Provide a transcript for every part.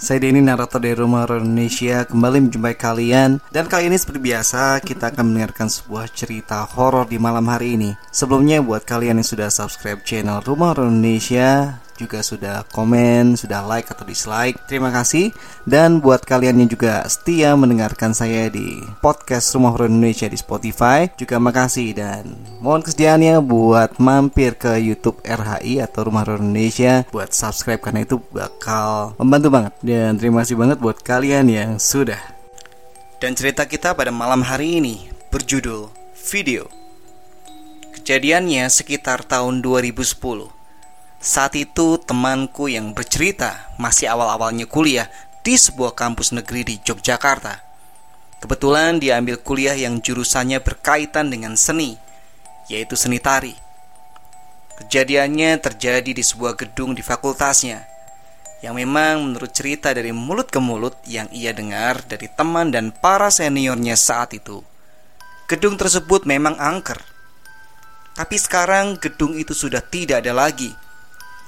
Saya Denny, narator dari Rumah Indonesia, kembali menjumpai kalian. Dan kali ini seperti biasa, kita akan mendengarkan sebuah cerita horor di malam hari ini. Sebelumnya, buat kalian yang sudah subscribe channel Rumah Indonesia, juga sudah komen, sudah like atau dislike. Terima kasih. Dan buat kalian yang juga setia mendengarkan saya di podcast Rumah Horor Indonesia di Spotify, juga makasih dan mohon kesediaannya buat mampir ke YouTube RHI atau Rumah Horor Indonesia buat subscribe karena itu bakal membantu banget. Dan terima kasih banget buat kalian yang sudah. Dan cerita kita pada malam hari ini berjudul Video. Kejadiannya sekitar tahun 2010. Saat itu temanku yang bercerita masih awal-awalnya kuliah di sebuah kampus negeri di Yogyakarta. Kebetulan dia ambil kuliah yang jurusannya berkaitan dengan seni, yaitu seni tari. Kejadiannya terjadi di sebuah gedung di fakultasnya, yang memang menurut cerita dari mulut ke mulut yang ia dengar dari teman dan para seniornya saat itu. Gedung tersebut memang angker, tapi sekarang gedung itu sudah tidak ada lagi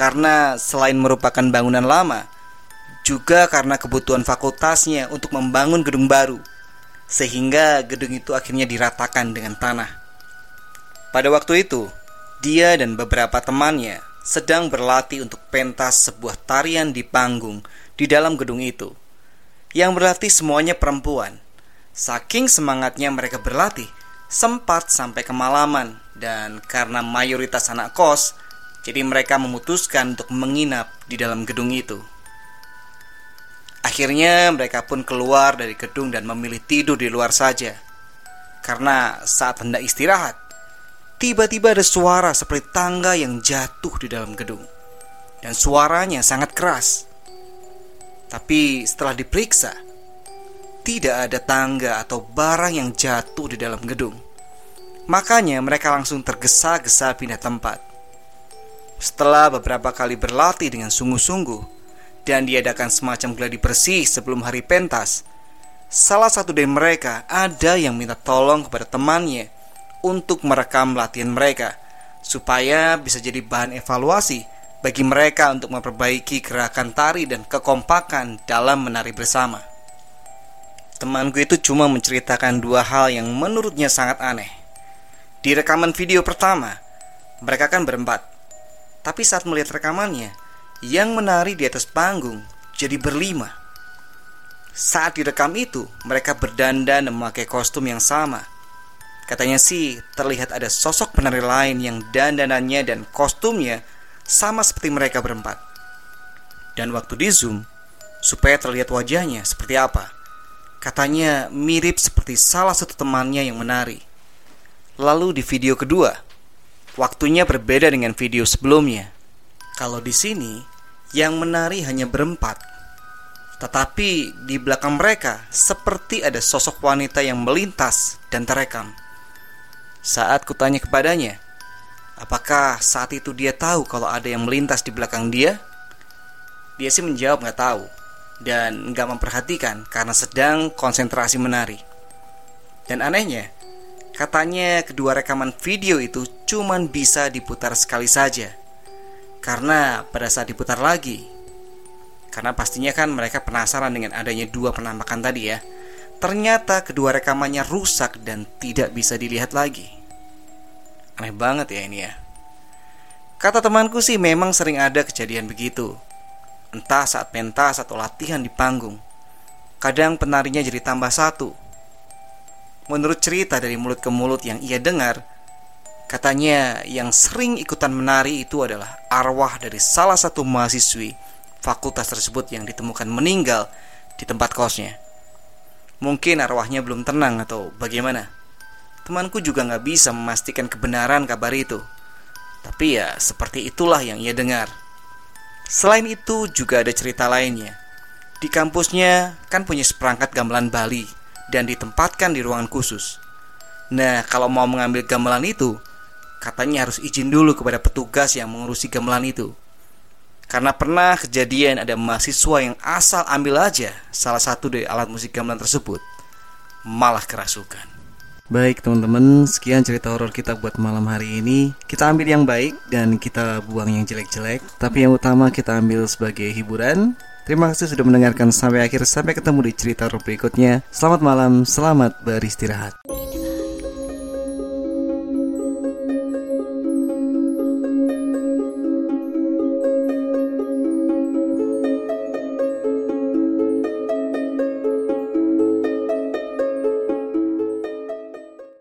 karena selain merupakan bangunan lama, juga karena kebutuhan fakultasnya untuk membangun gedung baru, sehingga gedung itu akhirnya diratakan dengan tanah. Pada waktu itu, dia dan beberapa temannya sedang berlatih untuk pentas sebuah tarian di panggung di dalam gedung itu, yang berlatih semuanya perempuan. Saking semangatnya mereka berlatih, sempat sampai kemalaman, dan karena mayoritas anak kos, jadi mereka memutuskan untuk menginap di dalam gedung itu. Akhirnya mereka pun keluar dari gedung dan memilih tidur di luar saja. Karena saat hendak istirahat, tiba-tiba ada suara seperti tangga yang jatuh di dalam gedung. Dan suaranya sangat keras. Tapi setelah diperiksa, tidak ada tangga atau barang yang jatuh di dalam gedung. Makanya mereka langsung tergesa-gesa pindah tempat. Setelah beberapa kali berlatih dengan sungguh-sungguh dan diadakan semacam gladi bersih sebelum hari pentas, salah satu dari mereka ada yang minta tolong kepada temannya untuk merekam latihan mereka supaya bisa jadi bahan evaluasi bagi mereka untuk memperbaiki gerakan tari dan kekompakan dalam menari bersama. Temanku itu cuma menceritakan dua hal yang menurutnya sangat aneh. Di rekaman video pertama, mereka kan berempat tapi saat melihat rekamannya, yang menari di atas panggung jadi berlima. Saat direkam itu, mereka berdandan dan memakai kostum yang sama. Katanya sih, terlihat ada sosok penari lain yang dandanannya dan kostumnya sama seperti mereka berempat. Dan waktu di zoom, supaya terlihat wajahnya seperti apa, katanya mirip seperti salah satu temannya yang menari. Lalu di video kedua, Waktunya berbeda dengan video sebelumnya. Kalau di sini, yang menari hanya berempat. Tetapi di belakang mereka seperti ada sosok wanita yang melintas dan terekam. Saat kutanya kepadanya, apakah saat itu dia tahu kalau ada yang melintas di belakang dia? Dia sih menjawab nggak tahu dan nggak memperhatikan karena sedang konsentrasi menari. Dan anehnya, Katanya kedua rekaman video itu cuman bisa diputar sekali saja. Karena pada saat diputar lagi Karena pastinya kan mereka penasaran dengan adanya dua penampakan tadi ya Ternyata kedua rekamannya rusak dan tidak bisa dilihat lagi. Aneh banget ya ini ya. Kata temanku sih memang sering ada kejadian begitu. Entah saat pentas atau latihan di panggung. Kadang penarinya jadi tambah satu. Menurut cerita dari mulut ke mulut yang ia dengar, katanya yang sering ikutan menari itu adalah arwah dari salah satu mahasiswi fakultas tersebut yang ditemukan meninggal di tempat kosnya. Mungkin arwahnya belum tenang atau bagaimana. Temanku juga nggak bisa memastikan kebenaran kabar itu. Tapi ya seperti itulah yang ia dengar. Selain itu juga ada cerita lainnya. Di kampusnya kan punya seperangkat gamelan Bali dan ditempatkan di ruangan khusus. Nah, kalau mau mengambil gamelan itu, katanya harus izin dulu kepada petugas yang mengurusi gamelan itu. Karena pernah kejadian ada mahasiswa yang asal ambil aja salah satu dari alat musik gamelan tersebut, malah kerasukan. Baik teman-teman, sekian cerita horor kita buat malam hari ini. Kita ambil yang baik dan kita buang yang jelek-jelek. Tapi yang utama kita ambil sebagai hiburan. Terima kasih sudah mendengarkan sampai akhir. Sampai ketemu di cerita horor berikutnya. Selamat malam, selamat beristirahat.